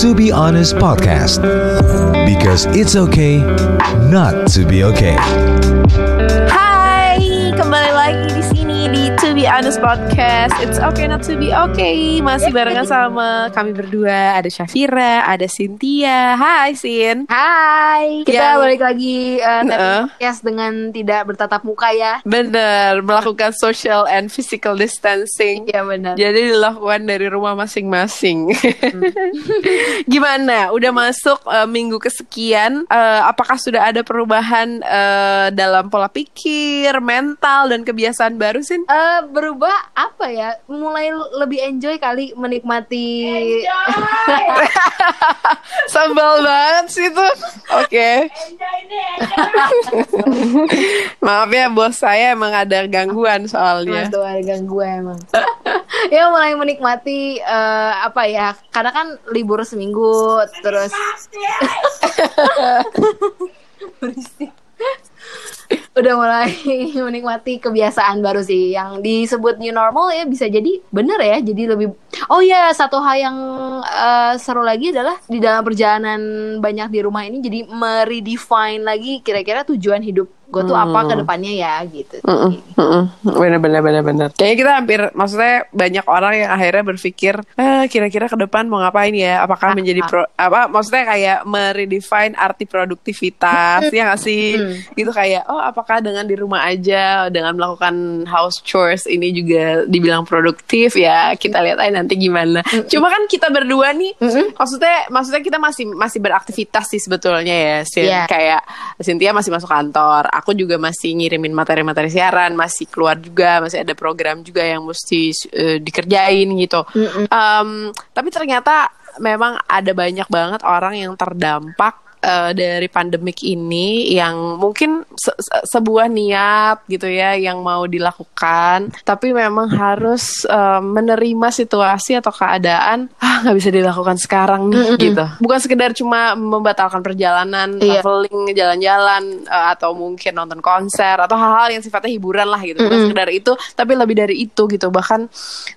To Be Honest Podcast. Because it's okay not to be okay. Hai, Be Honest Podcast. It's okay not to be okay. Masih barengan sama kami berdua. Ada Syafira, ada Cynthia. Hai, Sin. Hai, kita Yang- balik lagi uh, Heeh. podcast dengan tidak bertatap muka ya. Bener, melakukan social and physical distancing. Iya benar. Jadi dilakukan dari rumah masing-masing. Gimana? Udah masuk eh, minggu kesekian? eh, apakah sudah ada perubahan eh, dalam pola pikir, mental, dan kebiasaan baru, Sin? Eh, berubah apa ya? Mulai lebih enjoy kali menikmati. Sambal banget sih tuh. Oke. Maaf ya bos saya emang ada gangguan soalnya. Waduh, ada gangguan emang. ya mulai menikmati eh, apa ya? Karena kan libur seminggu terus Berisik. Udah mulai menikmati kebiasaan baru sih. Yang disebut new normal ya bisa jadi bener ya. Jadi lebih oh ya satu hal yang eh, seru lagi adalah di dalam perjalanan banyak di rumah ini jadi meredefine lagi kira-kira tujuan hidup gue tuh apa ke depannya ya gitu Mm-mm, mm-mm. Bener bener bener bener. Kayaknya kita hampir maksudnya banyak orang yang akhirnya berpikir eh, kira-kira ke depan mau ngapain ya? Apakah menjadi pro, apa? Maksudnya kayak meredefine arti produktivitas ya nggak sih? Gitu kayak oh apakah dengan di rumah aja dengan melakukan house chores ini juga dibilang produktif ya? Kita lihat aja nanti gimana. Cuma kan kita berdua nih, maksudnya maksudnya kita masih masih beraktivitas sih sebetulnya ya. Sin. Iya. Kayak Cynthia masih masuk kantor, aku juga masih ngirimin materi-materi siaran, masih keluar juga, masih ada program juga yang mesti eh, dikerjain gitu. Em, tapi ternyata memang ada banyak banget orang yang terdampak eh, dari pandemik ini yang mungkin se- se- sebuah niat gitu ya yang mau dilakukan, tapi memang harus eh, menerima situasi atau keadaan ah nggak bisa dilakukan sekarang nih gitu. Bukan sekedar cuma membatalkan perjalanan, Iya. traveling, jalan-jalan eh, atau mungkin nonton konser atau hal-hal yang sifatnya hiburan lah gitu. Bukan sekedar itu, tapi lebih dari itu gitu. Bahkan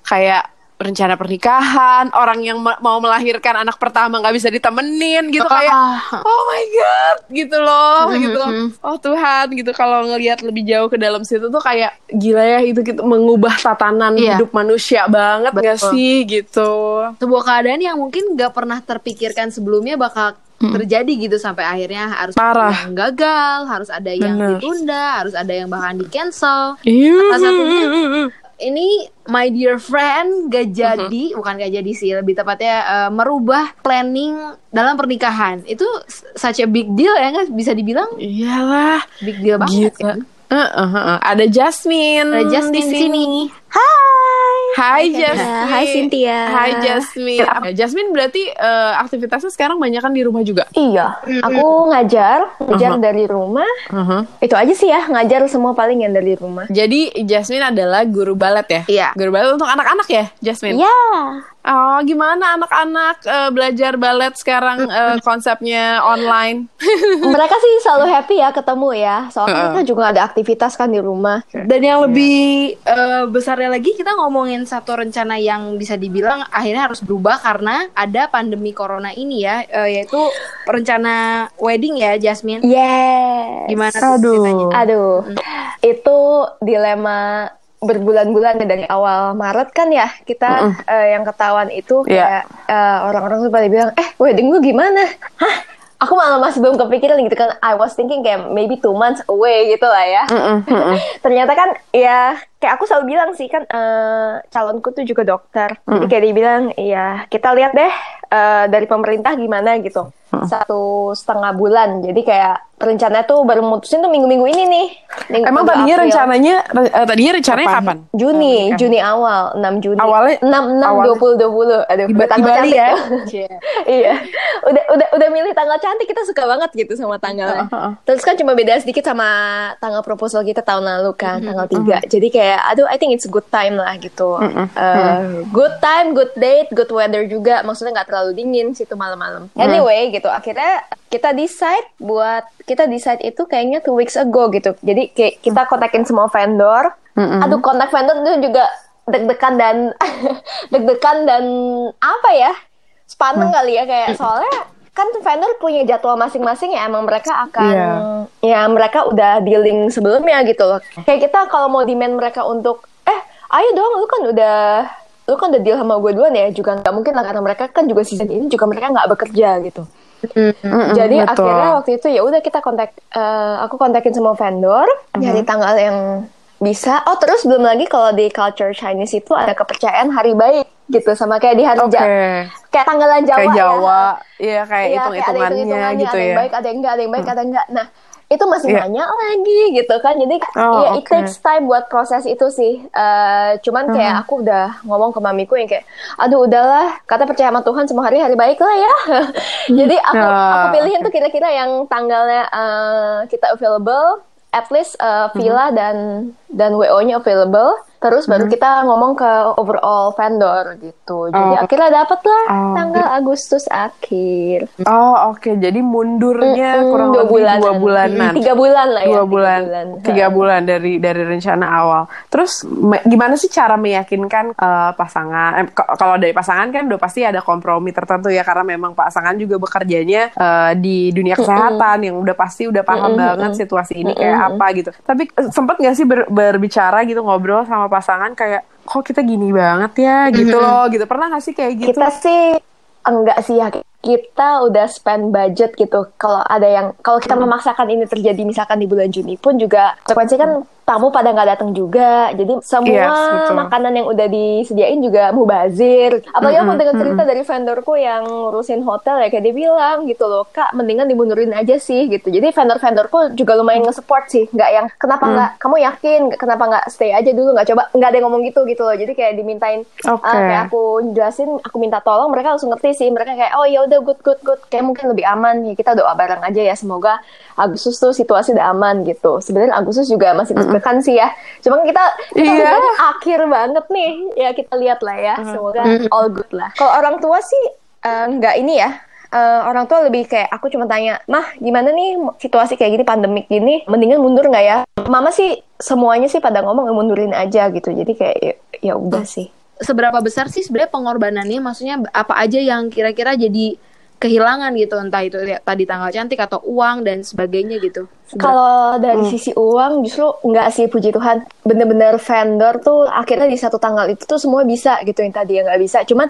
kayak rencana pernikahan, orang yang ma- mau melahirkan anak pertama nggak bisa ditemenin gitu kayak Ah. oh my god gitu loh gitu. Oh Tuhan gitu kalau ngelihat lebih jauh ke dalam situ tuh kayak gila ya itu gitu mengubah tatanan Iya. hidup manusia banget nggak sih gitu. sebuah keadaan yang mungkin gak pernah terpikirkan sebelumnya bakal terjadi gitu sampai akhirnya harus Parah. yang gagal, harus ada yang Bener. ditunda, harus ada yang bahkan di cancel. Iya. Salah satunya ini my dear friend gak jadi, bukan gak jadi sih, lebih tepatnya eh, merubah planning dalam pernikahan. Itu such a big deal ya nggak bisa dibilang Iyalah. big deal banget. Gila. kan? Heeh, heeh. Ada Jasmine. Ada Jasmine di sini. Hai Jasmine. Hai Cynthia. Hai Jasmine. Jasmine berarti eh, aktivitasnya sekarang banyak kan di rumah juga. Iya, aku ngajar, ngajar dari rumah. Itu aja sih ya, ngajar semua paling yang dari rumah. Jadi Jasmine adalah guru balet ya? Iya. Guru balet untuk anak-anak ya, Jasmine? Ya, Oh, gimana anak-anak eh, belajar balet sekarang eh, konsepnya online? mereka sih selalu happy ya ketemu ya. Soalnya kita juga ada aktivitas kan di rumah. Dan yang lebih eh, besarnya lagi kita ngomongin satu rencana yang bisa dibilang akhirnya harus berubah karena ada pandemi corona ini ya, eh, yaitu rencana wedding ya Jasmine. Yes. Gimana tuh ceritanya? Aduh, itu dilema berbulan-bulan ya dari awal Maret kan ya kita eh, yang ketahuan itu Iya. kayak eh, orang-orang tuh pada bilang eh wedding lu gimana? Hah? Aku malah masih belum kepikiran gitu kan. I was thinking kayak maybe two months away gitu lah ya. Ternyata kan ya kayak aku selalu bilang sih kan eh, calonku tuh juga dokter. Jadi kayak dia bilang ya kita lihat deh eh, dari pemerintah gimana gitu. Satu setengah bulan. Jadi kayak rencananya tuh baru mutusin tuh minggu-minggu ini nih. Minggu Emang tadinya April. rencananya re- eh, tadinya rencananya kapan? Juni, Juni awal, 6 Juni. Awalnya- 6 6 awalnya- 20 20. Aduh, Di, udah Ba- di tanggal Bali cantik ya? tuh. iya. Udah udah udah milih tanggal cantik kita suka banget gitu sama tanggalnya. Heeh. Terus kan cuma beda sedikit sama tanggal proposal kita tahun lalu kan, tanggal 3. Jadi kayak aduh I think it's good time lah gitu. Eh, good time, good date, good weather juga. Maksudnya nggak terlalu dingin situ malam-malam. Anyway gitu, akhirnya kita decide buat kita decide itu kayaknya two weeks ago gitu. Jadi kayak kita kontakin semua vendor. Aduh kontak vendor itu juga deg-degan dan deg-degan dan apa ya? sepanen Hmm. kali ya kayak soalnya kan vendor punya jadwal masing-masing ya emang mereka akan Iya. ya mereka udah dealing sebelumnya gitu loh kayak kita kalau mau demand mereka untuk eh ayo dong lu kan udah lu kan udah deal sama gue duluan ya juga nggak mungkin lah karena mereka kan juga season ini juga mereka nggak bekerja gitu Mm-mm, jadi betul. akhirnya waktu itu ya udah kita kontak eh, aku kontakin semua vendor Mhm. nyari tanggal yang bisa oh terus belum lagi kalau di culture Chinese itu ada kepercayaan hari baik gitu sama kayak di hari Oke. Ja- kayak tanggalan Jawa, Kayak ya. Jawa, iya kayak Iya, kayak ada hitung-hitungannya hitung-hitungannya, gitu ada yang ya. baik ada yang enggak ada yang baik ada yang enggak nah itu masih Iya. nanya lagi gitu kan jadi Oh, ya it oke. takes time buat proses itu sih Eh, cuman kayak Uh-huh. aku udah ngomong ke mamiku yang kayak aduh udahlah kata percaya sama Tuhan semua hari hari baik lah ya jadi aku Ah, aku pilihin tuh kira-kira yang tanggalnya eh, kita available at least uh, villa dan dan WO-nya available terus baru kita ngomong ke overall vendor gitu jadi Oh. akhirnya dapet lah Oh. tanggal Agustus akhir Oh oke, jadi mundurnya Mm-mm, kurang dua lebih bulanan. dua bulanan. tiga bulan lah ya dua tiga bulan, tiga bulan dari dari rencana awal. Terus gimana sih cara meyakinkan eh, pasangan? eh, kalau dari pasangan kan udah pasti ada kompromi tertentu ya karena memang pasangan juga bekerjanya eh, di dunia kesehatan yang udah pasti udah paham Mm-mm, banget mm-mm. situasi ini kayak apa gitu. Tapi eh, sempet nggak sih ber- berbicara gitu ngobrol sama pasangan kayak kok kita gini banget ya gitu loh gitu. Pernah nggak sih kayak gitu? kita sih enggak sih ya kita udah spend budget gitu. Kalau ada yang kalau kita memaksakan ini terjadi misalkan di bulan Juni pun juga konsekuensi kan tamu pada nggak datang juga. Jadi semua Yes, betul. makanan yang udah disediain juga mubazir. Apalagi aku Mm-mm, dengar cerita dari vendorku yang ngurusin hotel ya kayak dia bilang gitu loh kak mendingan dimundurin aja sih gitu. Jadi vendor-vendorku juga lumayan nge-support sih. Nggak yang kenapa Mm. nggak? Kamu yakin? Kenapa nggak stay aja dulu? Nggak coba? Nggak ada yang ngomong gitu gitu loh. Jadi kayak dimintain Oke. Uh, kayak aku jelasin, aku minta tolong, mereka langsung ngerti sih. Mereka kayak, oh ya udah good good good, kayak mungkin lebih aman. Ya kita doa bareng aja ya, semoga Agustus tuh situasi udah aman gitu. Sebenarnya Agustus juga masih deg-degan sih ya. Cuma kita, kita Iya. udah di akhir banget nih. Ya kita lihat lah ya, semoga all good lah. Kalau orang tua sih uh, nggak ini ya. Uh, orang tua lebih kayak aku cuma tanya, mah gimana nih situasi kayak gini pandemik gini, mendingan mundur nggak ya? Mama sih semuanya sih pada ngomong "Ya, mundurin aja gitu. Jadi kayak ya, ya udah sih. Seberapa besar sih sebenarnya pengorbanannya? Maksudnya apa aja yang kira-kira jadi kehilangan gitu? Entah itu ya, tadi tanggal cantik atau uang dan sebagainya gitu. Kalau dari sisi uang justru enggak sih puji Tuhan. Bener-bener vendor tuh akhirnya di satu tanggal itu tuh semua bisa gitu yang tadi yang nggak bisa. Cuman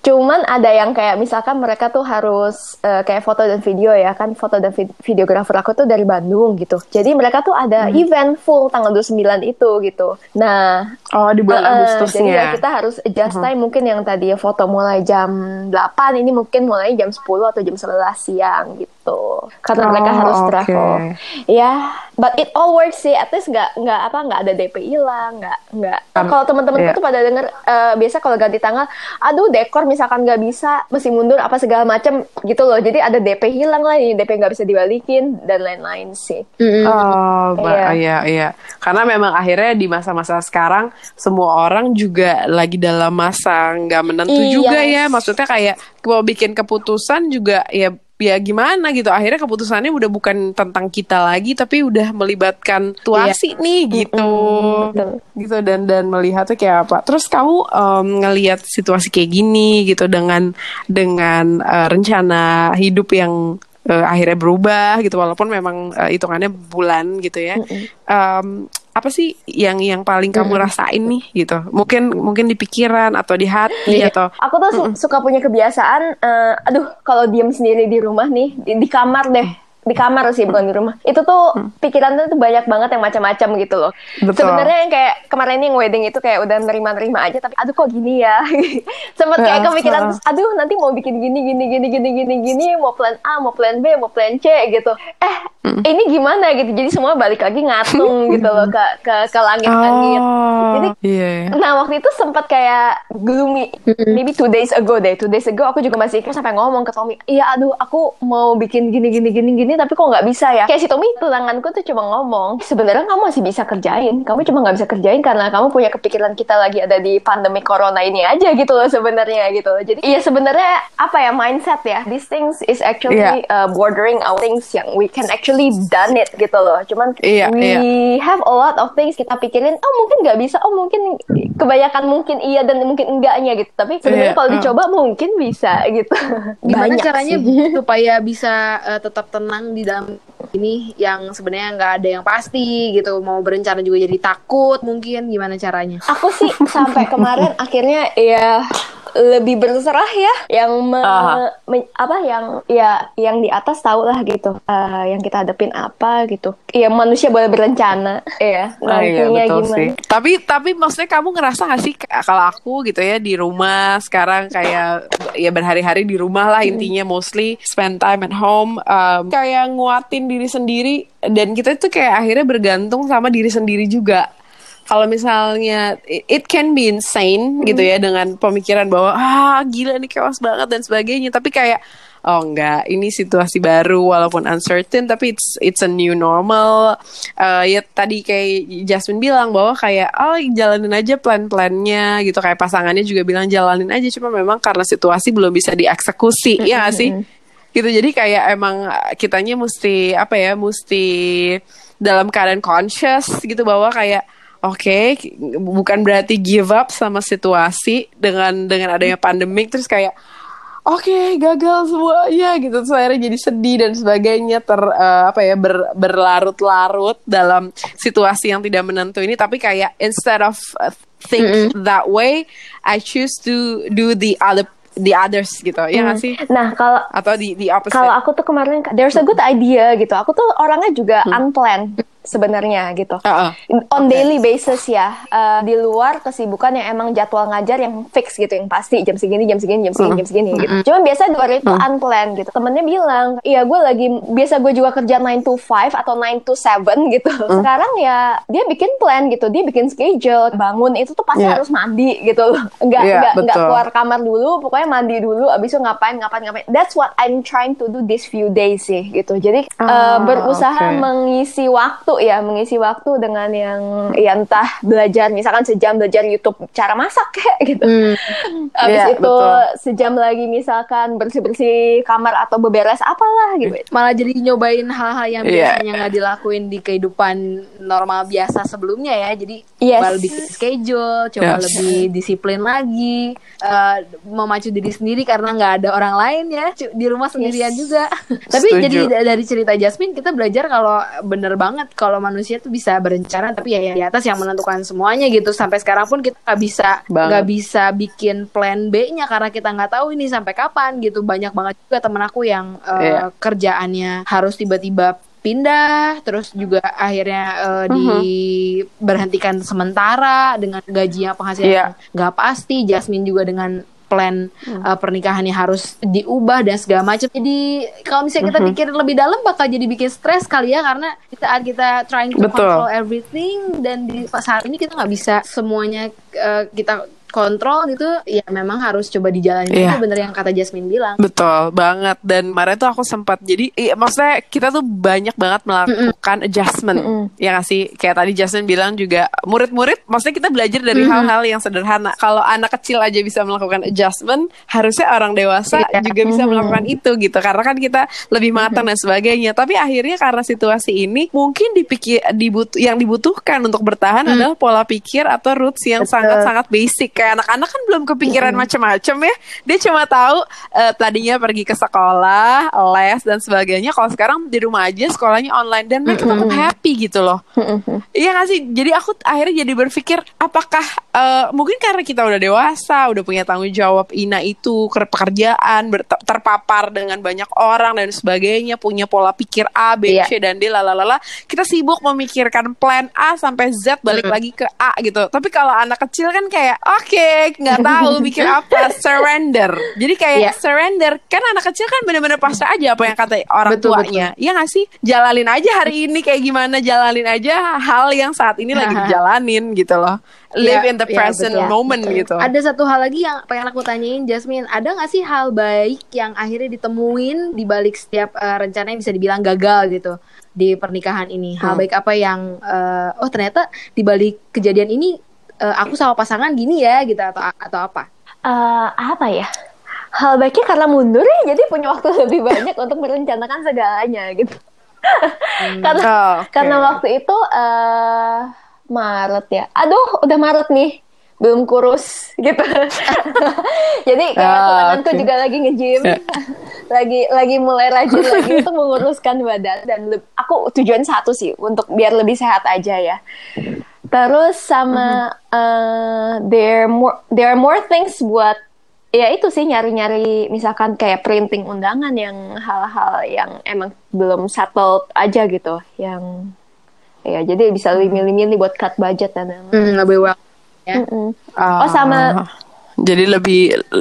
cuman ada yang kayak misalkan mereka tuh harus eh, kayak foto dan video ya kan foto dan vid- videografer aku tuh dari Bandung gitu jadi mereka tuh ada event full tanggal 29 itu gitu nah Oh di bulan Eh, Agustusnya. Jadi ya kita harus adjust time mungkin yang tadi ya foto mulai jam 8 ini mungkin mulai jam 10 atau jam 11 siang gitu. Karena Oh, mereka harus oke. travel. Ya, but it all works sih. At least nggak nggak apa nggak ada DP hilang, nggak nggak. Um, kalau teman-temanku iya. tuh pada denger eh, biasa kalau ganti tanggal, aduh dekor misalkan nggak bisa, mesti mundur apa segala macem gitu loh. Jadi ada DP hilang lah, ini DP nggak bisa dibalikin dan lain-lain sih. Mm-mm. Oh, Iya. iya iya. Karena memang akhirnya di masa-masa sekarang semua orang juga lagi dalam masa nggak menentu Iya. juga ya. Maksudnya kayak mau bikin keputusan juga ya ya gimana gitu. Akhirnya keputusannya udah bukan tentang kita lagi tapi udah melibatkan situasi nih gitu. betul. Gitu dan dan melihatnya kayak apa. Terus kamu em, ngelihat situasi kayak gini gitu dengan dengan eh, rencana hidup yang eh, akhirnya berubah gitu walaupun memang eh, hitungannya bulan gitu ya. Em, apa sih yang yang paling kamu rasain nih gitu? Mungkin mungkin di pikiran atau di hati Iya. atau Aku tuh su- suka punya kebiasaan, eh, aduh kalau diem sendiri di rumah nih, di, di kamar deh, di kamar sih bukan di rumah. Itu tuh pikiran tuh banyak banget yang macam-macam gitu loh. Sebenarnya yang kayak kemarin yang wedding itu kayak udah nerima-nerima aja, tapi aduh kok gini ya. Sempet kayak Ya, kepikiran, terus, aduh nanti mau bikin gini gini gini gini gini gini, mau plan A, mau plan B, mau plan C gitu. Eh ini gimana gitu? Jadi semua balik lagi ngatung gitu loh ke ke ke langit-langit. Jadi iya. Nah waktu itu sempat kayak gloomy, maybe two days ago deh. Two days ago aku juga masih sampai ngomong ke Tommy, iya aduh aku mau bikin gini gini gini gini, tapi kok nggak bisa ya kayak si Tommy tanganku tuh cuma ngomong sebenarnya kamu masih bisa kerjain kamu cuma nggak bisa kerjain karena kamu punya kepikiran kita lagi ada di pandemi corona ini aja gitu loh sebenarnya gitu loh jadi iya sebenarnya apa ya mindset ya these things is actually Iya. uh, bordering our things yang we can actually done it gitu loh cuman Iya, we iya. have a lot of things kita pikirin oh mungkin nggak bisa oh mungkin kebanyakan mungkin iya dan mungkin enggaknya gitu tapi sebenarnya Iya, kalau uh. dicoba mungkin bisa gitu Gimana Banyak caranya sih. supaya bisa eh, tetap tenang di dalam ini yang sebenarnya nggak ada yang pasti gitu mau berencana juga jadi takut mungkin gimana caranya? aku sih sampai kemarin akhirnya ya lebih berserah ya yang me- Aha. me- apa yang ya yang di atas tahu lah gitu Eh, yang kita hadapin apa gitu ya manusia boleh berencana ya iya, nantinya betul gimana sih. Tapi tapi maksudnya kamu ngerasa gak sih kalau aku gitu ya di rumah sekarang kayak ya berhari-hari di rumah lah intinya mostly spend time at home um, kayak nguatin diri sendiri dan kita tuh kayak akhirnya bergantung sama diri sendiri juga. Kalau misalnya it, can be insane gitu ya dengan pemikiran bahwa ah gila nih chaos banget dan sebagainya. Tapi kayak oh enggak ini situasi baru walaupun uncertain tapi it's it's a new normal. Eh, ya tadi kayak Jasmine bilang bahwa kayak oh jalanin aja plan-plannya gitu. Kayak pasangannya juga bilang jalanin aja cuma memang karena situasi belum bisa dieksekusi ya nggak sih? gitu. Jadi kayak emang kitanya mesti apa ya mesti dalam keadaan conscious gitu bahwa kayak Oke, ki- bukan berarti give up sama situasi dengan dengan adanya pandemik terus kayak oke gagal semuanya gitu. Terus akhirnya jadi sedih dan sebagainya ter eh, apa ya ber- berlarut-larut dalam situasi yang tidak menentu ini. Tapi kayak instead of uh, think that way I choose to do the other the others gitu. Ya nggak sih? Nah kalau atau di di opposite. kalau aku tuh kemarin there's a good idea gitu. Aku tuh orangnya juga unplanned sebenarnya gitu. Heeh. on daily basis ya eh, di luar kesibukan yang emang jadwal ngajar yang fix gitu yang pasti jam segini jam segini jam segini jam segini gitu. Cuman biasa di luar itu unplanned gitu. Temennya bilang iya gue lagi biasa gue juga kerja 9 to 5 atau 9 to 7 gitu. Sekarang ya dia bikin plan gitu. Dia bikin schedule bangun itu tuh pasti Iya. harus mandi gitu. Loh nggak Iya, nggak keluar kamar dulu pokoknya mandi dulu abis itu ngapain ngapain ngapain. That's what I'm trying to do this few days sih gitu. Jadi Ah, berusaha oke. mengisi waktu ya mengisi waktu dengan yang ya entah belajar misalkan sejam belajar YouTube cara masak kayak gitu habis Iya, itu betul. sejam lagi misalkan bersih bersih kamar atau beberes apalah gitu Malah jadi nyobain hal-hal yang Iya. biasanya nggak dilakuin di kehidupan normal biasa sebelumnya ya. Jadi Yes. coba bikin schedule, coba Yes. lebih disiplin lagi, eh, memacu diri sendiri karena nggak ada orang lain ya cu- di rumah sendirian Yes. juga. Tapi Setuju. jadi da- dari cerita Jasmine kita belajar kalau bener banget kalau manusia tuh bisa berencana tapi ya di atas yang menentukan semuanya gitu. Sampai sekarang pun kita nggak bisa nggak bisa bikin plan B-nya karena kita nggak tahu ini sampai kapan gitu. Banyak banget juga temen aku yang eh, Iya. kerjaannya harus tiba-tiba pindah terus juga akhirnya eh, diberhentikan sementara dengan gaji yang penghasilan Iya. yang nggak pasti Jasmine juga dengan plan eh, pernikahannya harus diubah dan segala macam. Jadi kalau misalnya kita pikirin lebih dalam bakal jadi bikin stres kali ya karena di saat kita trying to Betul. control everything. Dan di saat ini kita nggak bisa semuanya eh, kita kontrol gitu ya memang harus coba dijalani Iya. itu bener yang kata Jasmine bilang. Betul banget. Dan kemarin tuh aku sempat jadi iya, maksudnya kita tuh banyak banget melakukan adjustment ya nggak sih? Kayak tadi Justin bilang juga murid-murid maksudnya kita belajar dari hal-hal yang sederhana. Kalau anak kecil aja bisa melakukan adjustment harusnya orang dewasa Iya. juga bisa melakukan itu gitu. Karena kan kita lebih matang dan sebagainya. Tapi akhirnya karena situasi ini mungkin dipikir dibutuh yang dibutuhkan untuk bertahan adalah pola pikir atau roots yang sangat-sangat basic kayak anak-anak kan belum kepikiran macam-macam ya. Dia cuma tahu eh, tadinya pergi ke sekolah les dan sebagainya. Kalau sekarang di rumah aja sekolahnya online. Dan mereka tetap happy gitu loh. Iya gak sih? Jadi aku akhirnya jadi berpikir apakah eh, mungkin karena kita udah dewasa udah punya tanggung jawab ina itu ke pekerjaan terpapar dengan banyak orang dan sebagainya punya pola pikir A B Iya. C dan D lalalala kita sibuk memikirkan plan A sampai Z balik lagi ke A gitu. Tapi kalau anak kecil kan kayak oke Oke, nggak tahu bikin apa surrender. Jadi kayak Iya. surrender kan anak kecil kan bener-bener pasrah aja apa yang kata orang Betul, tuanya. Iya nggak sih? Jalanin aja hari ini kayak gimana, jalanin aja hal yang saat ini lagi dijalanin gitu loh. Live Iya, in the iya, present betul. moment gitu. Ada satu hal lagi yang pengen aku tanyain Jasmine, ada nggak sih hal baik yang akhirnya ditemuin di balik setiap eh, rencana yang bisa dibilang gagal gitu di pernikahan ini? Hal Hmm. baik apa yang eh, oh ternyata di balik kejadian ini eh, aku sama pasangan gini ya gitu atau atau apa? Eh, apa ya? Hal baiknya karena mundur ya, jadi punya waktu lebih banyak untuk merencanakan segalanya gitu. karena Oh, oke. karena waktu itu eh Maret ya. Aduh, udah Maret nih. Belum kurus gitu. Jadi kayak Ah, tunanganku oke. juga lagi nge-gym. Ya. lagi lagi mulai rajin lagi untuk menguruskan badan dan aku tujuan satu sih untuk biar lebih sehat aja ya. Terus sama eh, there more there are more things buat ya itu sih nyari-nyari misalkan kayak printing undangan yang hal-hal yang emang belum settled aja gitu yang ya jadi bisa lebih milih-milih buat cut budget dan lain-lain. Hmm, lebih well. ya. Mm-mm. Ah, Oh, sama- jadi lebih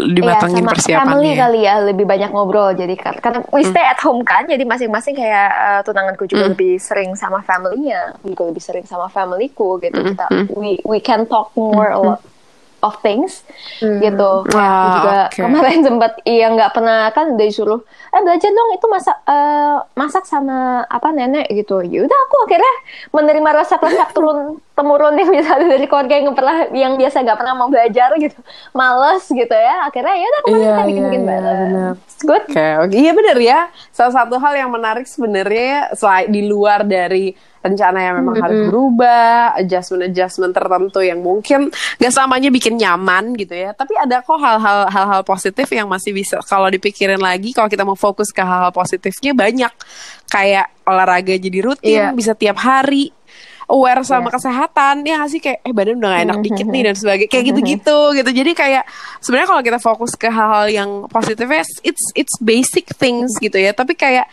dimatangin Iya, sama persiapannya. family kali ya lebih banyak ngobrol. Jadi kar- karena we stay at home kan jadi masing-masing kayak eh, tunanganku juga lebih sering sama familynya juga lebih sering sama familyku gitu. Kita we we can talk more a lot of things gitu Kayak aku Ah, juga oke. kemarin sempat iya nggak pernah kan udah disuruh eh belajar dong itu masak eh, masak sama apa nenek gitu ya udah aku akhirnya menerima resep-resep turun temurun yang misalnya dari keluarga yang pernah yang biasa nggak pernah mau belajar gitu males gitu ya akhirnya ya udah kemarin Iya, kita bikin bikin iya, bareng benar. It's good Oke, oke. iya bener ya. Salah satu hal yang menarik sebenarnya selain di luar dari rencana yang memang harus berubah, adjustment-adjustment tertentu yang mungkin gak selamanya bikin nyaman gitu ya. Tapi ada kok hal-hal hal-hal positif yang masih bisa kalau dipikirin lagi kalau kita mau fokus ke hal-hal positifnya banyak. Kayak olahraga jadi rutin, Iya. bisa tiap hari aware sama kesehatan. Ya nggak sih? Kayak eh badan udah gak enak dikit nih dan sebagainya. Kayak gitu-gitu gitu. Jadi kayak sebenarnya kalau kita fokus ke hal-hal yang positifnya it's it's basic things gitu ya. Tapi kayak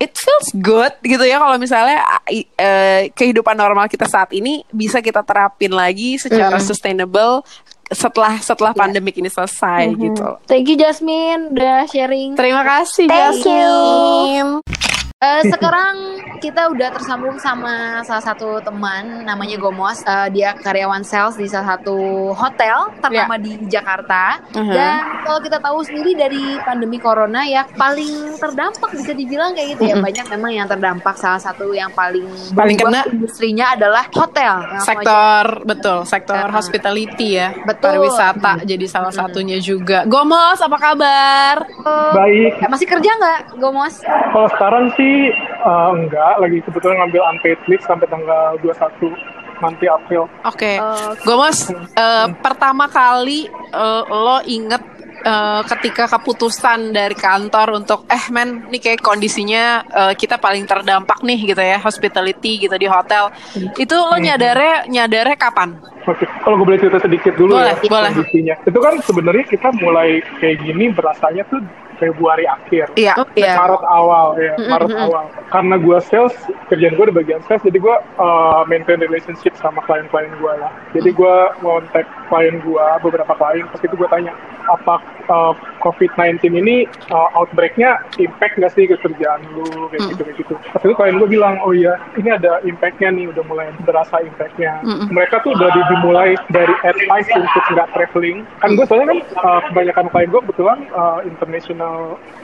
it feels good gitu ya kalau misalnya eh, kehidupan normal kita saat ini bisa kita terapin lagi secara sustainable setelah setelah pandemik ini selesai gitu. Thank you Jasmine udah sharing. terima kasih Thank you. Eh, sekarang kita udah tersambung sama salah satu teman namanya Gomos. Eh, dia karyawan sales di salah satu hotel ternama di Jakarta. Mhm. Dan kalau kita tahu sendiri dari pandemi corona ya paling terdampak bisa dibilang kayak gitu ya. Banyak memang yang terdampak. Salah satu yang paling Paling kena. industrinya adalah hotel. Sektor betul sektor Uh-huh. hospitality ya Betul. pariwisata jadi salah satunya juga Gomos apa kabar wajib- Baik, masih kerja nggak Gomos? kalau sekarang sih eh, enggak, lagi kebetulan ngambil unpaid leave sampai tanggal 21 nanti April. oke Oh. Gomos eh, pertama kali eh, lo inget eh, ketika keputusan dari kantor untuk eh men nih kayak kondisinya eh, kita paling terdampak nih gitu ya hospitality gitu di hotel itu lo nyadarnya nyadarnya kapan Oke, kalau gue boleh cerita sedikit dulu Boleh, ya boleh. kondisinya. Itu kan sebenarnya kita mulai kayak gini berasanya tuh Februari akhir. iya iya Maret awal ya, Maret awal. Karena gue sales, kerjaan gue di bagian sales, jadi gue uh, maintain relationship sama klien-klien gue lah. Jadi gue ngontak klien gue, beberapa klien, pas itu gue tanya, apa uh, COVID-19 ini uh, outbreak-nya impact nggak sih ke kerjaan lu, kayak gitu, kayak gitu. Pas itu klien gue bilang, oh iya, ini ada impact-nya nih, udah mulai berasa impact-nya. Mereka tuh udah di- dimulai dari advice untuk nggak traveling. Kan gue soalnya kan uh, kebanyakan klien gue kebetulan uh, international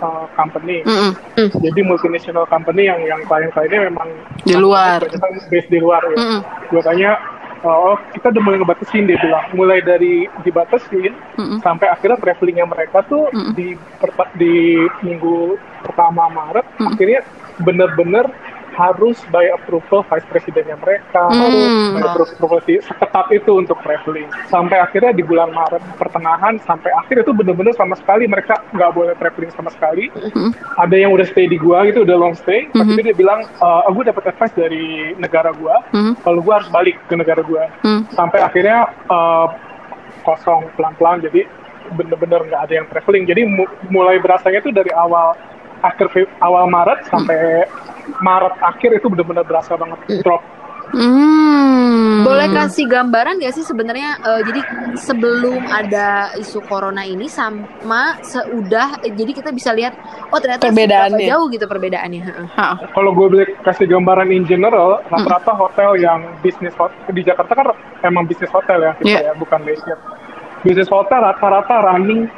uh, company. Mm-mm. Jadi multinational company yang yang klien-kliennya memang Di luar. based di luar ya. Mm-mm. Gue tanya, oh kita udah mulai ngebatasin dia bilang, mulai dari dibatasin sampai akhirnya travelingnya mereka tuh di perta- di minggu pertama Maret akhirnya bener-bener harus by approval vice presidennya mereka, Hmm. by approval si- seketat itu untuk traveling. Sampai akhirnya di bulan Maret pertengahan sampai akhir itu bener-bener sama sekali mereka nggak boleh traveling sama sekali. Ada yang udah stay di gua gitu, udah long stay. Pas itu dia bilang, e, gue dapat advice dari negara gua, kalau gua harus balik ke negara gua. Sampai akhirnya eh, kosong pelan-pelan, jadi bener-bener nggak ada yang traveling. Jadi mu- mulai berasanya itu dari awal akhir awal Maret sampai Maret akhir itu bener-bener berasa banget drop. Hmm. Hmm. Boleh kasih gambaran gak sih sebenarnya eh, jadi sebelum ada isu corona ini sama seudah eh, jadi kita bisa lihat oh ternyata Perbedaannya. jauh gitu perbedaannya. Kalau gue boleh kasih gambaran in general, rata-rata hotel yang bisnis hot- di Jakarta kan emang bisnis hotel ya, kita Iya. ya, bukan leisure. Bisnis hotel rata-rata running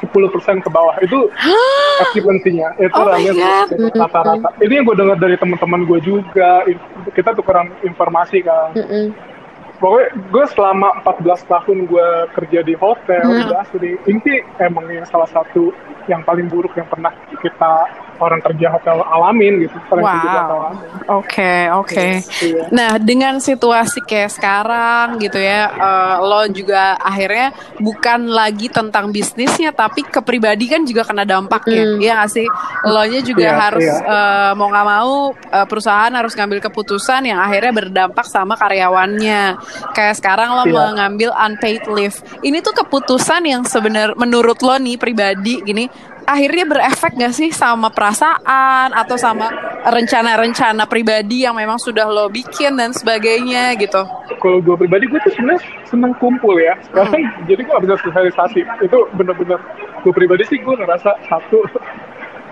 10% ke bawah itu occupancy-nya itu Oh rata-rata. Ini yang gue dengar dari teman-teman gue juga, kita tukeran informasi kan. Pokoknya gue selama 14 tahun gue kerja di hotel, udah asli. Ini emang yang salah satu yang paling buruk yang pernah kita orang kerja hotel alamin gitu. Wow. Oke, oke. Iya. Nah, dengan situasi kayak sekarang gitu ya, eh, lo juga akhirnya bukan lagi tentang bisnisnya, tapi ke pribadi kan juga kena dampaknya. Iya nggak sih? Lo nya juga Iya, harus iya. eh, mau nggak mau eh, perusahaan harus ngambil keputusan yang akhirnya berdampak sama karyawannya. Kayak sekarang lo Iya. mengambil unpaid leave. Ini tuh keputusan yang sebenarnya menurut lo nih pribadi gini akhirnya berefek gak sih sama perasaan atau sama rencana-rencana pribadi yang memang sudah lo bikin dan sebagainya gitu. Kalau gue pribadi gue tuh sebenarnya seneng kumpul ya. Sekarang jadi gue gak bisa sosialisasi. Itu bener-bener gue pribadi sih gue ngerasa satu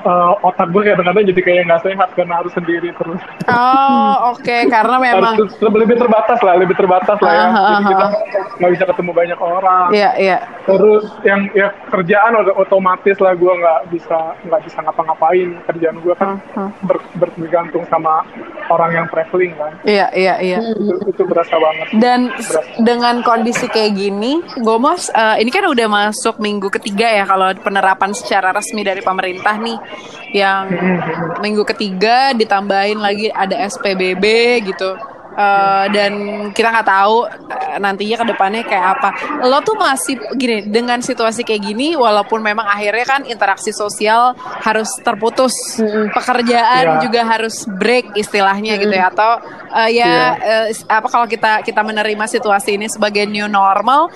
eh, otak gue kadang-kadang jadi kayak nggak sehat karena harus sendiri terus. Oh, oke karena memang harus lebih, terbatas lah, lebih terbatas lah ya. Ah, ah, Jadi kita nggak bisa ketemu banyak orang. Iya, iya. Terus yang ya kerjaan udah otomatis lah gue nggak bisa nggak bisa ngapa-ngapain kerjaan gue kan Hmm, ber- bergantung sama orang yang traveling kan. Iya, iya, iya. Itu, itu berasa banget. Dan s- dengan kondisi kayak gini, Gomos, eh, ini kan udah masuk minggu ketiga ya kalau penerapan secara resmi dari pemerintah nih, yang minggu ketiga ditambahin lagi ada SPBB gitu. Eh, dan kita nggak tahu eh, nantinya ke depannya kayak apa. Lo tuh masih gini dengan situasi kayak gini, walaupun memang akhirnya kan interaksi sosial harus terputus, pekerjaan Ya. juga harus break istilahnya gitu ya, atau eh, ya Iya. eh, s- apa kalau kita kita menerima situasi ini sebagai new normal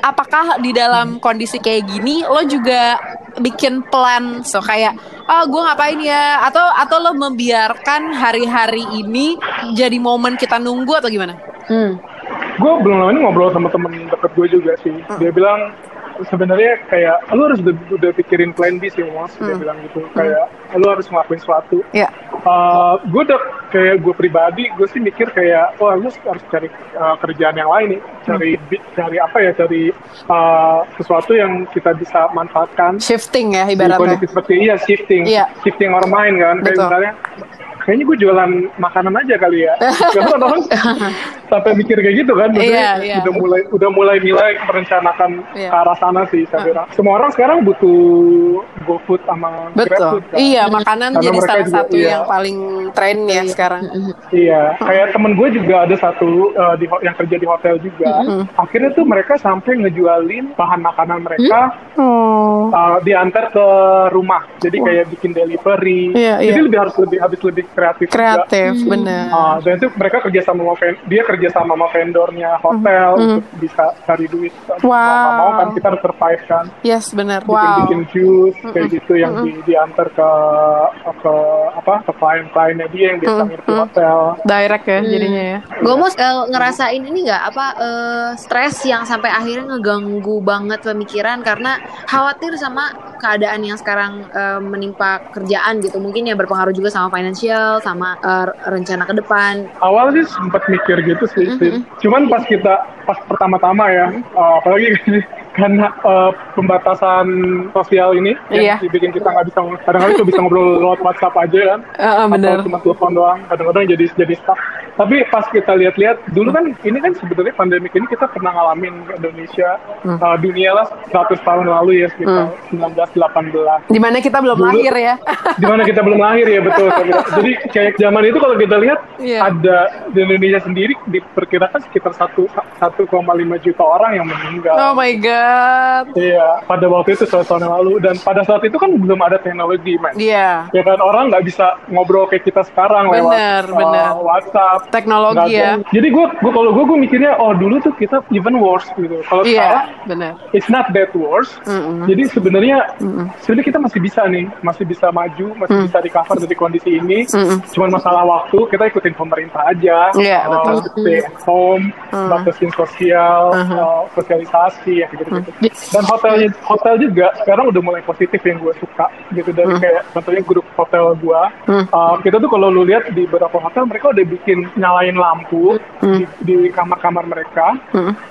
apakah di dalam kondisi kayak gini lo juga bikin plan so kayak ah gue ngapain ya atau atau lo membiarkan hari-hari ini jadi momen kita nunggu atau gimana Hmm. gue belum lama ini ngobrol sama temen deket gue juga sih. Dia bilang sebenarnya kayak lu harus udah, udah pikirin plan B sih mas. Dia bilang gitu kayak lu harus ngelakuin sesuatu. ya. Gue udah kayak gue pribadi, gue sih mikir kayak, oh lu harus cari uh, kerjaan yang lain nih, cari bi- cari apa ya, cari uh, sesuatu yang kita bisa manfaatkan. Shifting ya ibaratnya. kondisi seperti iya shifting, Iya. shifting our mind kan, kayak Betul. misalnya kayaknya gue jualan makanan aja kali ya, karena orang sampai mikir kayak gitu kan, maksudnya Iya, iya. udah mulai udah mulai nilai merencanakan Iya. ke arah sana sih, saya kira. Semua orang sekarang butuh GoFood sama betul GrabFood kan. iya makanan Karena jadi salah juga- satu iya. yang paling tren ya sekarang Iya, kayak temen gue juga ada satu uh, di yang kerja di hotel juga. Akhirnya tuh mereka sampai ngejualin bahan makanan mereka oh uh, diantar ke rumah. Jadi kayak bikin delivery. Iya, Jadi iya. lebih harus lebih habis lebih kreatif. juga. kreatif bener Uh, dan itu mereka kerja sama dia kerja sama sama vendornya hotel untuk bisa cari duit. Mau nggak mau kan kita harus survive kan. yes bener Bikin wow. bikin jus kayak gitu yang di, diantar ke ke apa ke klien-kliennya dia yang biasa nginep di hotel. direct ya jadinya ya. Gomos eh, ngerasain ini nggak? Apa eh, stres yang sampai akhirnya ngeganggu banget pemikiran karena khawatir sama keadaan yang sekarang eh, menimpa kerjaan gitu. Mungkin ya berpengaruh juga sama financial sama eh, rencana ke depan. Awal sih sempat mikir gitu sih, Sid. cuman pas kita pas pertama-tama ya uh, apalagi karena uh, pembatasan sosial ini Iya. yang bikin kita nggak bisa kadang-kadang cuma bisa ngobrol lewat WhatsApp aja kan. Heeh, bener. atau cuma telepon doang kadang-kadang jadi jadi stuck. Tapi pas kita lihat-lihat dulu kan ini kan sebenarnya pandemi ini kita pernah ngalamin Indonesia uh, dunia lah 100 tahun lalu ya sekitar 1918 di mana kita belum Dulu- lahir ya. di mana kita belum lahir ya betul. Jadi kayak zaman itu kalau kita lihat Iya. ada di Indonesia sendiri diperkirakan sekitar satu 1,5 juta orang yang meninggal. Oh my god iya pada waktu itu tahun yang lalu dan pada saat itu kan belum ada teknologi man Iya. ya kan orang nggak bisa ngobrol kayak kita sekarang Bener, lewat uh, bener. WhatsApp teknologi ya. Nggak- Jadi gue gue kalau gue gue mikirnya oh dulu tuh kita even worse gitu. Kalau sekarang Iya, benar. it's not that worse. Jadi sebenarnya sebenarnya kita masih bisa nih, masih bisa maju, masih Mm. bisa recover dari kondisi ini. Cuman masalah waktu, kita ikutin pemerintah aja. Iya, Uh, betul. stay at home, batasin sosial, uh, sosialisasi ya gitu gitu. Dan hotelnya hotel juga sekarang udah mulai positif yang gue suka gitu dari kayak contohnya grup hotel gue. Uh, kita tuh kalau lu lihat di beberapa hotel mereka udah bikin nyalain lampu di, di kamar-kamar mereka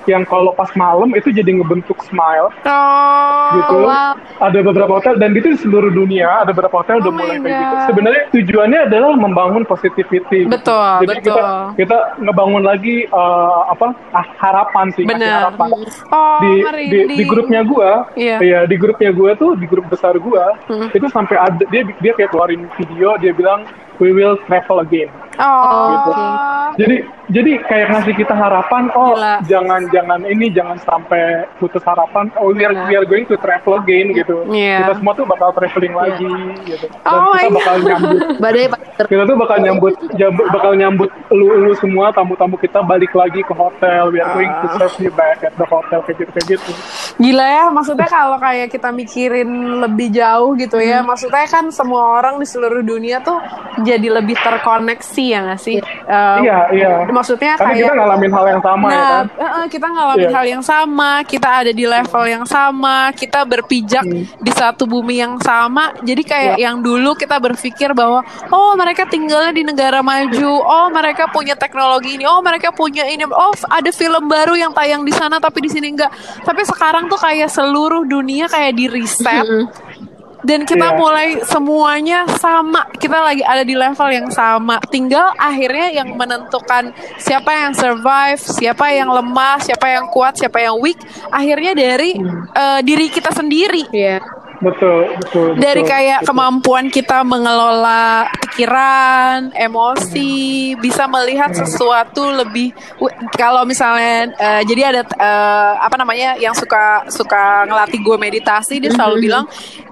yang kalau pas malam itu jadi ngebentuk smile Oh, gitu. wow. Ada beberapa hotel dan itu di seluruh dunia ada beberapa hotel udah Oh mulai my kayak gitu. Sebenarnya tujuannya adalah membangun positivity. gitu. Betul, Jadi betul. kita kita ngebangun lagi uh, apa ah, harapan sih, Bener. harapan. Oh, Di, di merinding. di grupnya gua, Iya. iya di grupnya gua tuh di grup besar gua itu sampai ada dia dia kayak keluarin video dia bilang we will travel again. Oh, Gitu. Jadi jadi kayak ngasih kita harapan, oh Gila. jangan jangan ini jangan sampai putus harapan. Oh we are, we are going to travel again gitu. Iya. Kita semua tuh bakal traveling lagi gitu. Dan Oh kita bakal God. nyambut Badai kita tuh bakal nyambut jab- bakal nyambut lu lu semua tamu-tamu kita balik lagi ke hotel. We are going to Ah. serve you back at the hotel kayak gitu kayak gitu. Gila ya, maksudnya kalau kayak kita mikirin lebih jauh gitu ya, maksudnya kan semua orang di seluruh dunia tuh jadi lebih terkoneksi ya nggak sih? Um, Iya iya. Maksudnya Karena kita kayak ngalamin hal yang sama ya Nah, kan. eh, eh, kita ngalamin Iya. hal yang sama, kita ada di level yang sama, kita berpijak Hmm. di satu bumi yang sama. Jadi kayak Iya. yang dulu kita berpikir bahwa oh mereka tinggalnya di negara maju, oh mereka punya teknologi ini, oh mereka punya ini, oh ada film baru yang tayang di sana tapi di sini enggak. Tapi sekarang tuh kayak seluruh dunia kayak di reset. Dan kita Iya. mulai semuanya sama. Kita lagi ada di level yang sama. Tinggal akhirnya yang menentukan siapa yang survive, siapa yang lemah, siapa yang kuat, siapa yang weak. Akhirnya dari eh, diri kita sendiri. Iya. Betul betul. Dari betul, kayak betul. kemampuan kita mengelola pikiran, emosi, bisa melihat sesuatu lebih. Kalau misalnya, eh, jadi ada eh, apa namanya yang suka suka ngelatih gue meditasi, dia selalu bilang,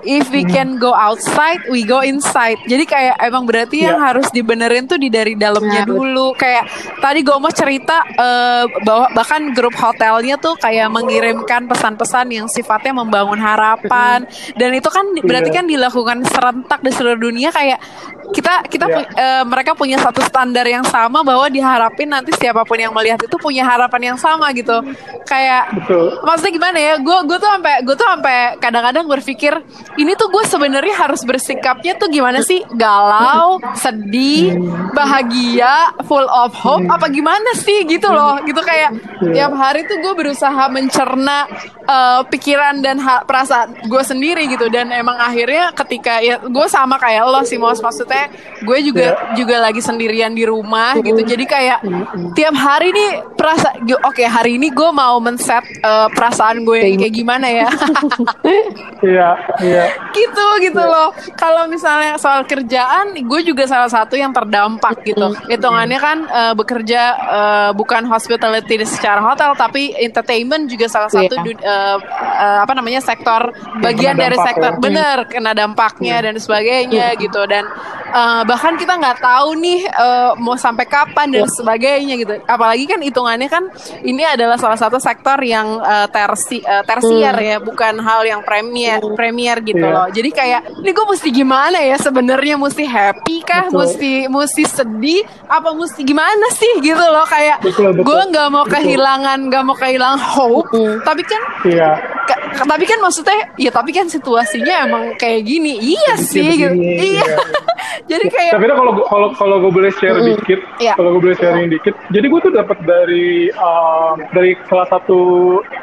if we can go outside, we go inside. Jadi kayak emang berarti yang Iya. harus dibenerin tuh di dari dalamnya Nah, betul. dulu. Kayak tadi gue mau cerita eh, bahwa bahkan grup hotelnya tuh kayak mengirimkan pesan-pesan yang sifatnya membangun harapan dan itu kan berarti Iya. kan dilakukan serentak di seluruh dunia kayak kita kita Iya. pu- eh, mereka punya satu standar yang sama bahwa diharapin nanti siapa pun yang melihat itu punya harapan yang sama gitu. Kayak Betul. maksudnya gimana ya gue gue tuh sampai gue tuh sampai kadang-kadang berpikir ini tuh gue sebenarnya harus bersikapnya tuh gimana sih? Galau sedih bahagia full of hope apa gimana sih? Gitu loh. Gitu kayak tiap hari tuh gue berusaha mencerna eh, pikiran dan perasaan gue sendiri gitu. Dan emang akhirnya ketika ya gue sama kayak lo sih Mos maksudnya gue juga juga lagi sendirian di rumah gitu. Jadi kayak tiap hari nih perasa oke hari ini gue mau men-set eh, perasaan gue yang kayak gimana ya? Iya iya. gitu gitu loh. Kalau misalnya soal kerjaan gue juga salah satu yang terdampak gitu. Hitungannya kan eh, bekerja eh, bukan hospitality secara hotel tapi entertainment juga salah satu Iya. du- eh, eh, apa namanya sektor bagian kena dari sektor. bener kena dampaknya dan sebagainya gitu. Dan eh, bahkan kita nggak tahu nih eh, mau sampai kapan dan sebagainya gitu. Apalagi kan hitungannya kan ini adalah salah satu sektor yang eh, tersi eh, tersier ya bukan hal yang premier premier gitu Iya. loh. Jadi kayak ini gue mesti gimana ya sebenarnya? Mesti happy kah? Betul. mesti mesti sedih? Apa mesti gimana sih? Gitu loh kayak gue nggak mau Betul. kehilangan nggak mau kehilangan hope. Tapi kan Iya. Tapi kan maksudnya ya tapi kan situasinya emang kayak gini iya sih gitu iya iya. jadi kayak Tapi kalau kalau kalau gue boleh share dikit, Iya. kalau gue boleh sharing dikit, jadi gue tuh dapat dari um, dari salah satu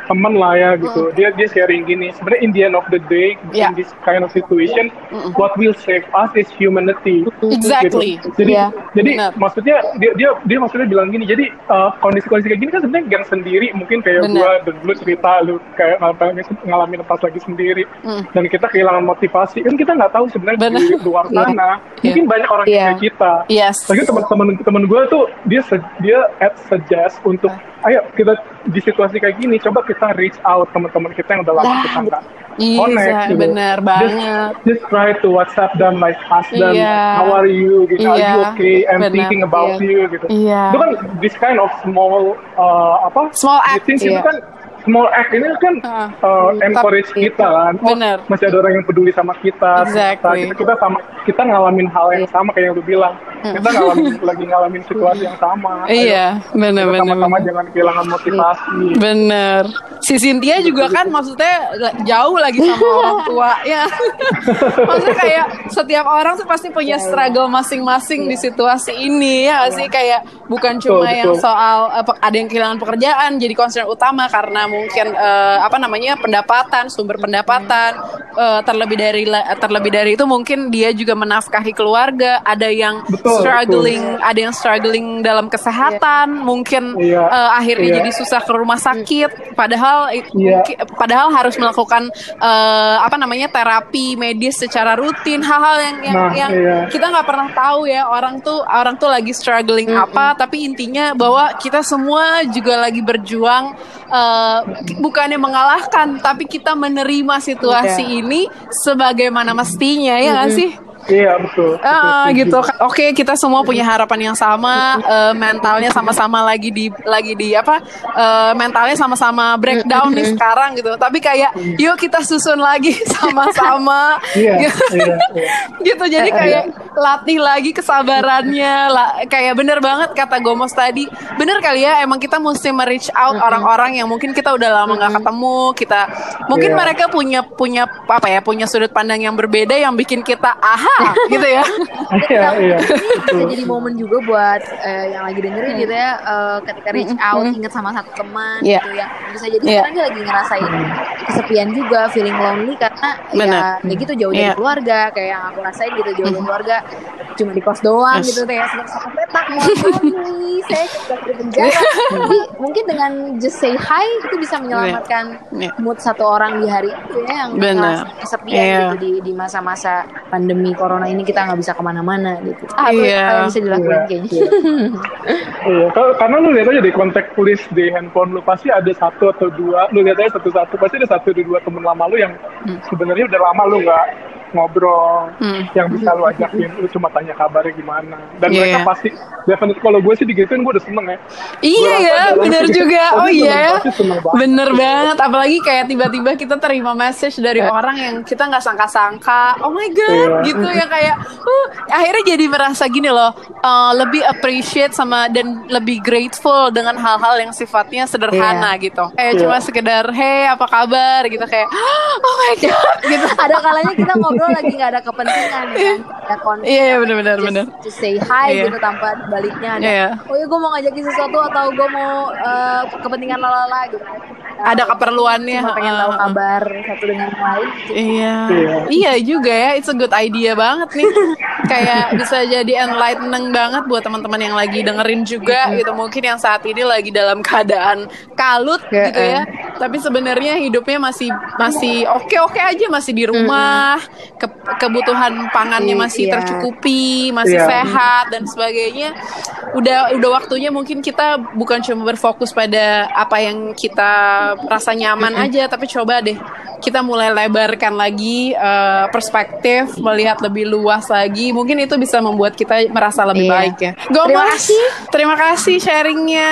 teman lah ya gitu. Dia dia sharing gini. Sebenarnya in the end of the day, Iya. in this kind of situation, what will save us is humanity. Exactly. Gitu. Jadi Iya. jadi Benar. maksudnya dia dia dia maksudnya bilang gini. Jadi uh, kondisi-kondisi kayak gini kan sebenarnya gang sendiri mungkin kayak gue dan lu cerita lu kayak ngalamin ngalamin pas lagi sendiri Hmm. dan kita kehilangan motivasi kan kita nggak tahu sebenarnya Benar. di luar Iya. sana mungkin banyak orang yang kayak kita Yes. lagi teman-teman teman gue tuh dia se- dia ad suggest untuk ayo kita di situasi kayak gini coba kita reach out teman-teman kita yang udah lama Dah, kita nggak Iya, connect gitu. bener Just- banget. just, try to WhatsApp them like ask them Iya. how are you gitu are you Iya, okay I'm benar. thinking about Iya. you gitu Iya. itu kan this kind of small uh, apa Small act, things itu iya. kan small act ini kan Heeh. uh, encourage Tapi- kita kan Oh, Bener. masih ada orang yang peduli sama kita Exactly. kita, kita sama kita ngalamin hal yang sama kayak yang lu bilang kita ngalamin lagi ngalamin situasi yang sama Ayo, Iya, bener kita bener. sama-sama bener. jangan kehilangan motivasi Bener. Si Cynthia juga kan maksudnya jauh lagi sama orang tuanya. maksudnya kayak setiap orang tuh pasti punya struggle masing-masing di situasi ini ya sih kayak bukan cuma Betul, yang betul. soal ada yang kehilangan pekerjaan jadi concern utama karena mungkin eh, apa namanya pendapatan sumber pendapatan eh, terlebih dari terlebih dari itu mungkin dia juga menafkahi keluarga ada yang Betul, struggling ada yang struggling dalam kesehatan mungkin Iya, eh, akhirnya iya. jadi susah ke rumah sakit. Padahal mungkin- padahal harus melakukan eh, apa namanya terapi medis secara rutin. Hal-hal yang yang, Nah, yang iya. kita nggak pernah tahu ya orang tuh orang tuh lagi struggling apa. Tapi intinya bahwa kita semua juga lagi berjuang bukannya mengalahkan tapi kita menerima situasi Iya. ini sebagaimana mestinya ya nggak sih iya betul, betul Ah setuju. gitu. Oke, kita semua punya harapan yang sama, eh, mentalnya sama-sama lagi di lagi di apa? eh, mentalnya sama-sama breakdown nih sekarang gitu. Tapi kayak yuk kita susun lagi sama-sama. Iya, Gitu. iya, iya. gitu. Jadi kayak latih lagi kesabarannya. La- kayak bener banget kata Gomos tadi. Bener kali ya emang kita mesti me-reach out orang-orang yang mungkin kita udah lama nggak ketemu. Kita mungkin Iya. mereka punya punya apa ya? Punya sudut pandang yang berbeda yang bikin kita aha gitu ya. iya iya bisa jadi momen juga buat eh, yang lagi dengerin gitu ya eh, ketika reach out inget sama satu teman Iya. gitu yang bisa jadi Iya. sekarang dia lagi ngerasain kesepian juga feeling lonely karena Benar. ya kayak gitu jauh dari keluarga kayak yang aku rasain gitu jauh dari keluarga cuma di kos doang Yes. gitu kayak sama petak mau kami saya sudah di penjara jadi mungkin dengan just say hi itu bisa menyelamatkan Iya. mood satu orang di hari itu ya yang kesepian Iya. gitu di di masa-masa pandemi corona ini kita nggak bisa ke mana-mana gitu. Ah itu yang bisa dilakuin Iya, kayaknya. Iya, kalau- karena lu lihat aja di kontak list di handphone lu pasti ada satu atau dua, lu lihat aja satu-satu pasti ada satu atau dua temen lama lu yang sebenarnya udah lama lu nggak ngobrol, Hmm. yang bisa lu ajakin, lu cuma tanya kabarnya gimana, dan Iya. mereka pasti, definitely kalau gue sih digituin gue udah seneng ya. Iya ya, bener juga. Oh iya ya, pasti seneng banget. bener banget. Apalagi kayak tiba-tiba kita terima message dari orang yang kita nggak sangka-sangka. Oh my god, Iya. gitu ya kayak. Uh, akhirnya jadi merasa gini loh, uh, lebih appreciate sama dan lebih grateful dengan hal-hal yang sifatnya sederhana gitu. Kayak Iya. cuma sekedar, hey apa kabar gitu kayak. Oh my god, gitu. ada kalanya kita ngobrol lagi nggak ada kepentingan ya kan ada konflik Iya, iya, apa, bener-bener, just- bener. just say hi Iya. gitu tanpa baliknya ada Iya. oh ya gue mau ngajakin sesuatu atau gue mau eh, kepentingan lalala gitu Ada keperluannya, cuma pengen tahu kabar satu dengan yang lain Iya. Iya. Iya juga ya, it's a good idea banget nih. Kayak bisa jadi enlightening banget buat teman-teman yang lagi dengerin juga gitu. Mungkin yang saat ini lagi dalam keadaan kalut Ya, gitu ya. Tapi sebenarnya hidupnya masih masih oke-oke aja, masih di rumah. Ke- kebutuhan pangannya masih Iya. tercukupi, masih Iya. sehat dan sebagainya. Udah udah waktunya mungkin kita bukan cuma berfokus pada apa yang kita rasa nyaman aja, tapi coba deh kita mulai lebarkan lagi eh, perspektif, melihat lebih luas lagi. Mungkin itu bisa membuat kita merasa lebih Iya. baik ya. Gomos, Terima kasih. Terima kasih sharingnya.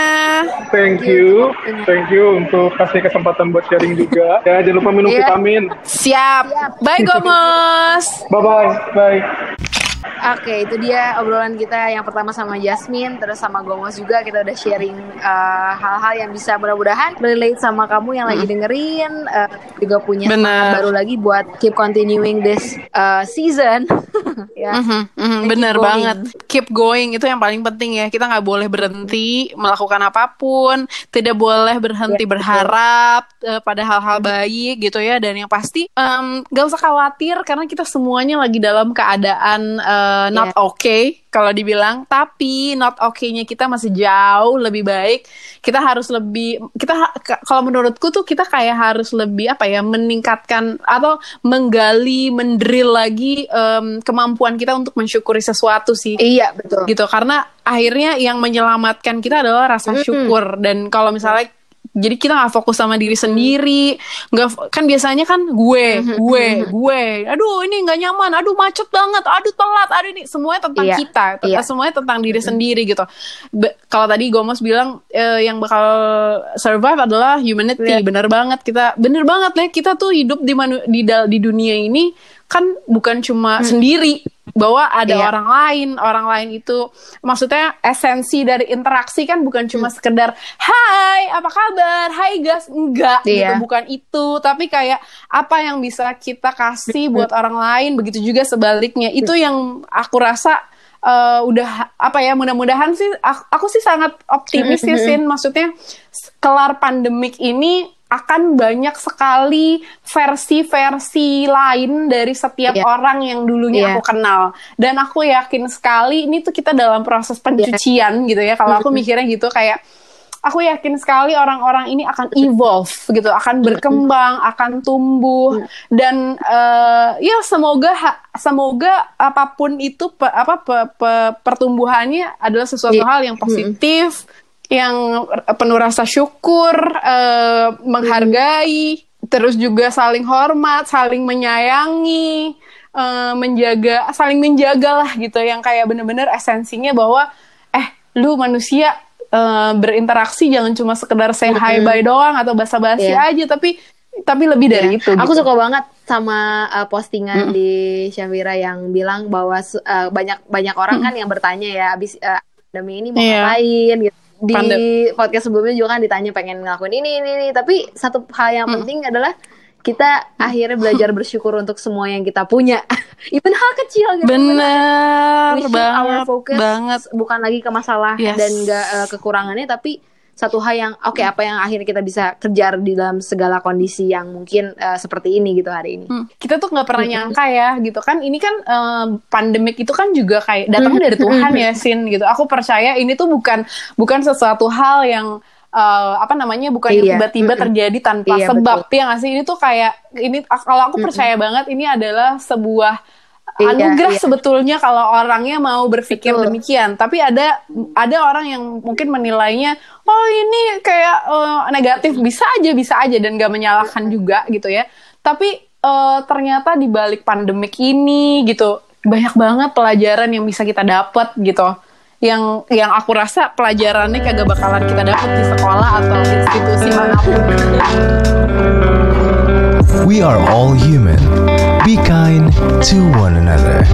Thank you, thank you untuk kasih kesempatan buat sharing juga. Ya jangan lupa minum Iya. vitamin. Siap. Bye Gomos. Bye bye, bye. Oke, itu dia obrolan kita yang pertama sama Jasmine, terus sama Gomos juga kita udah sharing uh, hal-hal yang bisa mudah-mudahan relate sama kamu yang lagi dengerin, uh, juga punya Bener. semangat baru lagi buat keep continuing this uh, season. ya. Mhm, mhm, Keep bener going. banget. Keep going itu yang paling penting ya. Kita nggak boleh berhenti melakukan apa pun. Tidak boleh berhenti Ya, betul. berharap eh, pada hal-hal baik gitu ya. Dan yang pasti em, nggak usah khawatir karena kita semuanya lagi dalam keadaan eh, not Ya. okay. kalau dibilang. Tapi not okay-nya kita masih jauh lebih baik. Kita harus lebih kita kalau menurutku tuh kita kayak harus lebih apa ya meningkatkan atau menggali mendrill lagi um, kemampuan kita untuk mensyukuri sesuatu sih. Iya betul. Gitu karena akhirnya yang menyelamatkan kita adalah rasa syukur. Dan kalau misalnya jadi kita nggak fokus sama diri sendiri. Nggak kan biasanya kan gue mm-hmm, gue mm-hmm. gue. Aduh ini nggak nyaman. Aduh macet banget. Aduh telat. Aduh ini semuanya tentang yeah. kita. Yeah. semuanya tentang diri sendiri gitu. Be- kalau tadi Gomos bilang eh, yang bakal survive adalah humanity. Yeah. bener banget. Kita bener banget nih kita tuh hidup di manu- di di dunia ini kan bukan cuma hmm. sendiri bahwa ada iya. orang lain orang lain itu maksudnya esensi dari interaksi kan bukan cuma hmm. sekedar hai apa kabar? Hai guys enggak gitu, iya. gitu bukan itu. Tapi kayak apa yang bisa kita kasih buat orang lain begitu juga sebaliknya. Itu yang aku rasa uh, udah apa ya mudah-mudahan sih aku, aku sih sangat optimis ya Sin. Maksudnya kelar pandemik ini akan banyak sekali versi-versi lain dari setiap yeah. orang yang dulunya yeah. aku kenal dan aku yakin sekali ini tuh kita dalam proses pencucian yeah. gitu ya kalau aku mikirnya gitu kayak aku yakin sekali orang-orang ini akan evolve gitu akan berkembang akan tumbuh dan uh, ya semoga semoga apa pun itu pe, apa pe, pe, pertumbuhannya adalah sesuatu yeah. hal yang positif yang penuh rasa syukur, uh, menghargai, terus juga saling hormat, saling menyayangi, uh, menjaga, saling menjaga lah gitu, yang kayak bener-bener esensinya bahwa eh lu manusia uh, berinteraksi jangan cuma sekedar say hi bye doang atau basa-basi yeah. aja, tapi tapi lebih dari yeah. itu. Aku gitu. suka banget sama uh, postingan mm. di Syafira yang bilang bahwa uh, banyak banyak orang mm. kan yang bertanya ya abis uh, pandemi ini mau yeah. ngapain gitu di Pandem. podcast sebelumnya juga kan ditanya pengen ngelakuin ini ini ini tapi satu hal yang hmm. penting adalah kita akhirnya belajar bersyukur untuk semua yang kita punya even hal kecil gitu bener banget focus banget bukan lagi ke masalah yes. dan gak uh, eh, kekurangannya tapi satu hal yang oke okay, apa yang akhirnya kita bisa kejar di dalam segala kondisi yang mungkin uh, seperti ini gitu hari ini. Hmm. Kita tuh nggak pernah hmm. nyangka ya gitu kan ini kan uh, pandemik itu kan juga kayak datangnya dari Tuhan ya Sin gitu. Aku percaya ini tuh bukan bukan sesuatu hal yang uh, apa namanya bukan iya. tiba-tiba terjadi tanpa iya, sebab betul. ya nggak sih ini tuh kayak ini kalau aku percaya banget ini adalah sebuah iya, anugerah iya. sebetulnya kalau orangnya mau berpikir Betul. demikian. Tapi ada ada orang yang mungkin menilainya, oh ini kayak uh, negatif bisa aja bisa aja dan gak menyalahkan juga gitu ya. Tapi uh, ternyata di balik pandemik ini gitu banyak banget pelajaran yang bisa kita dapat gitu. Yang yang aku rasa pelajarannya kagak bakalan kita dapat di sekolah atau institusi mana pun. We are all human. Be kind to one another.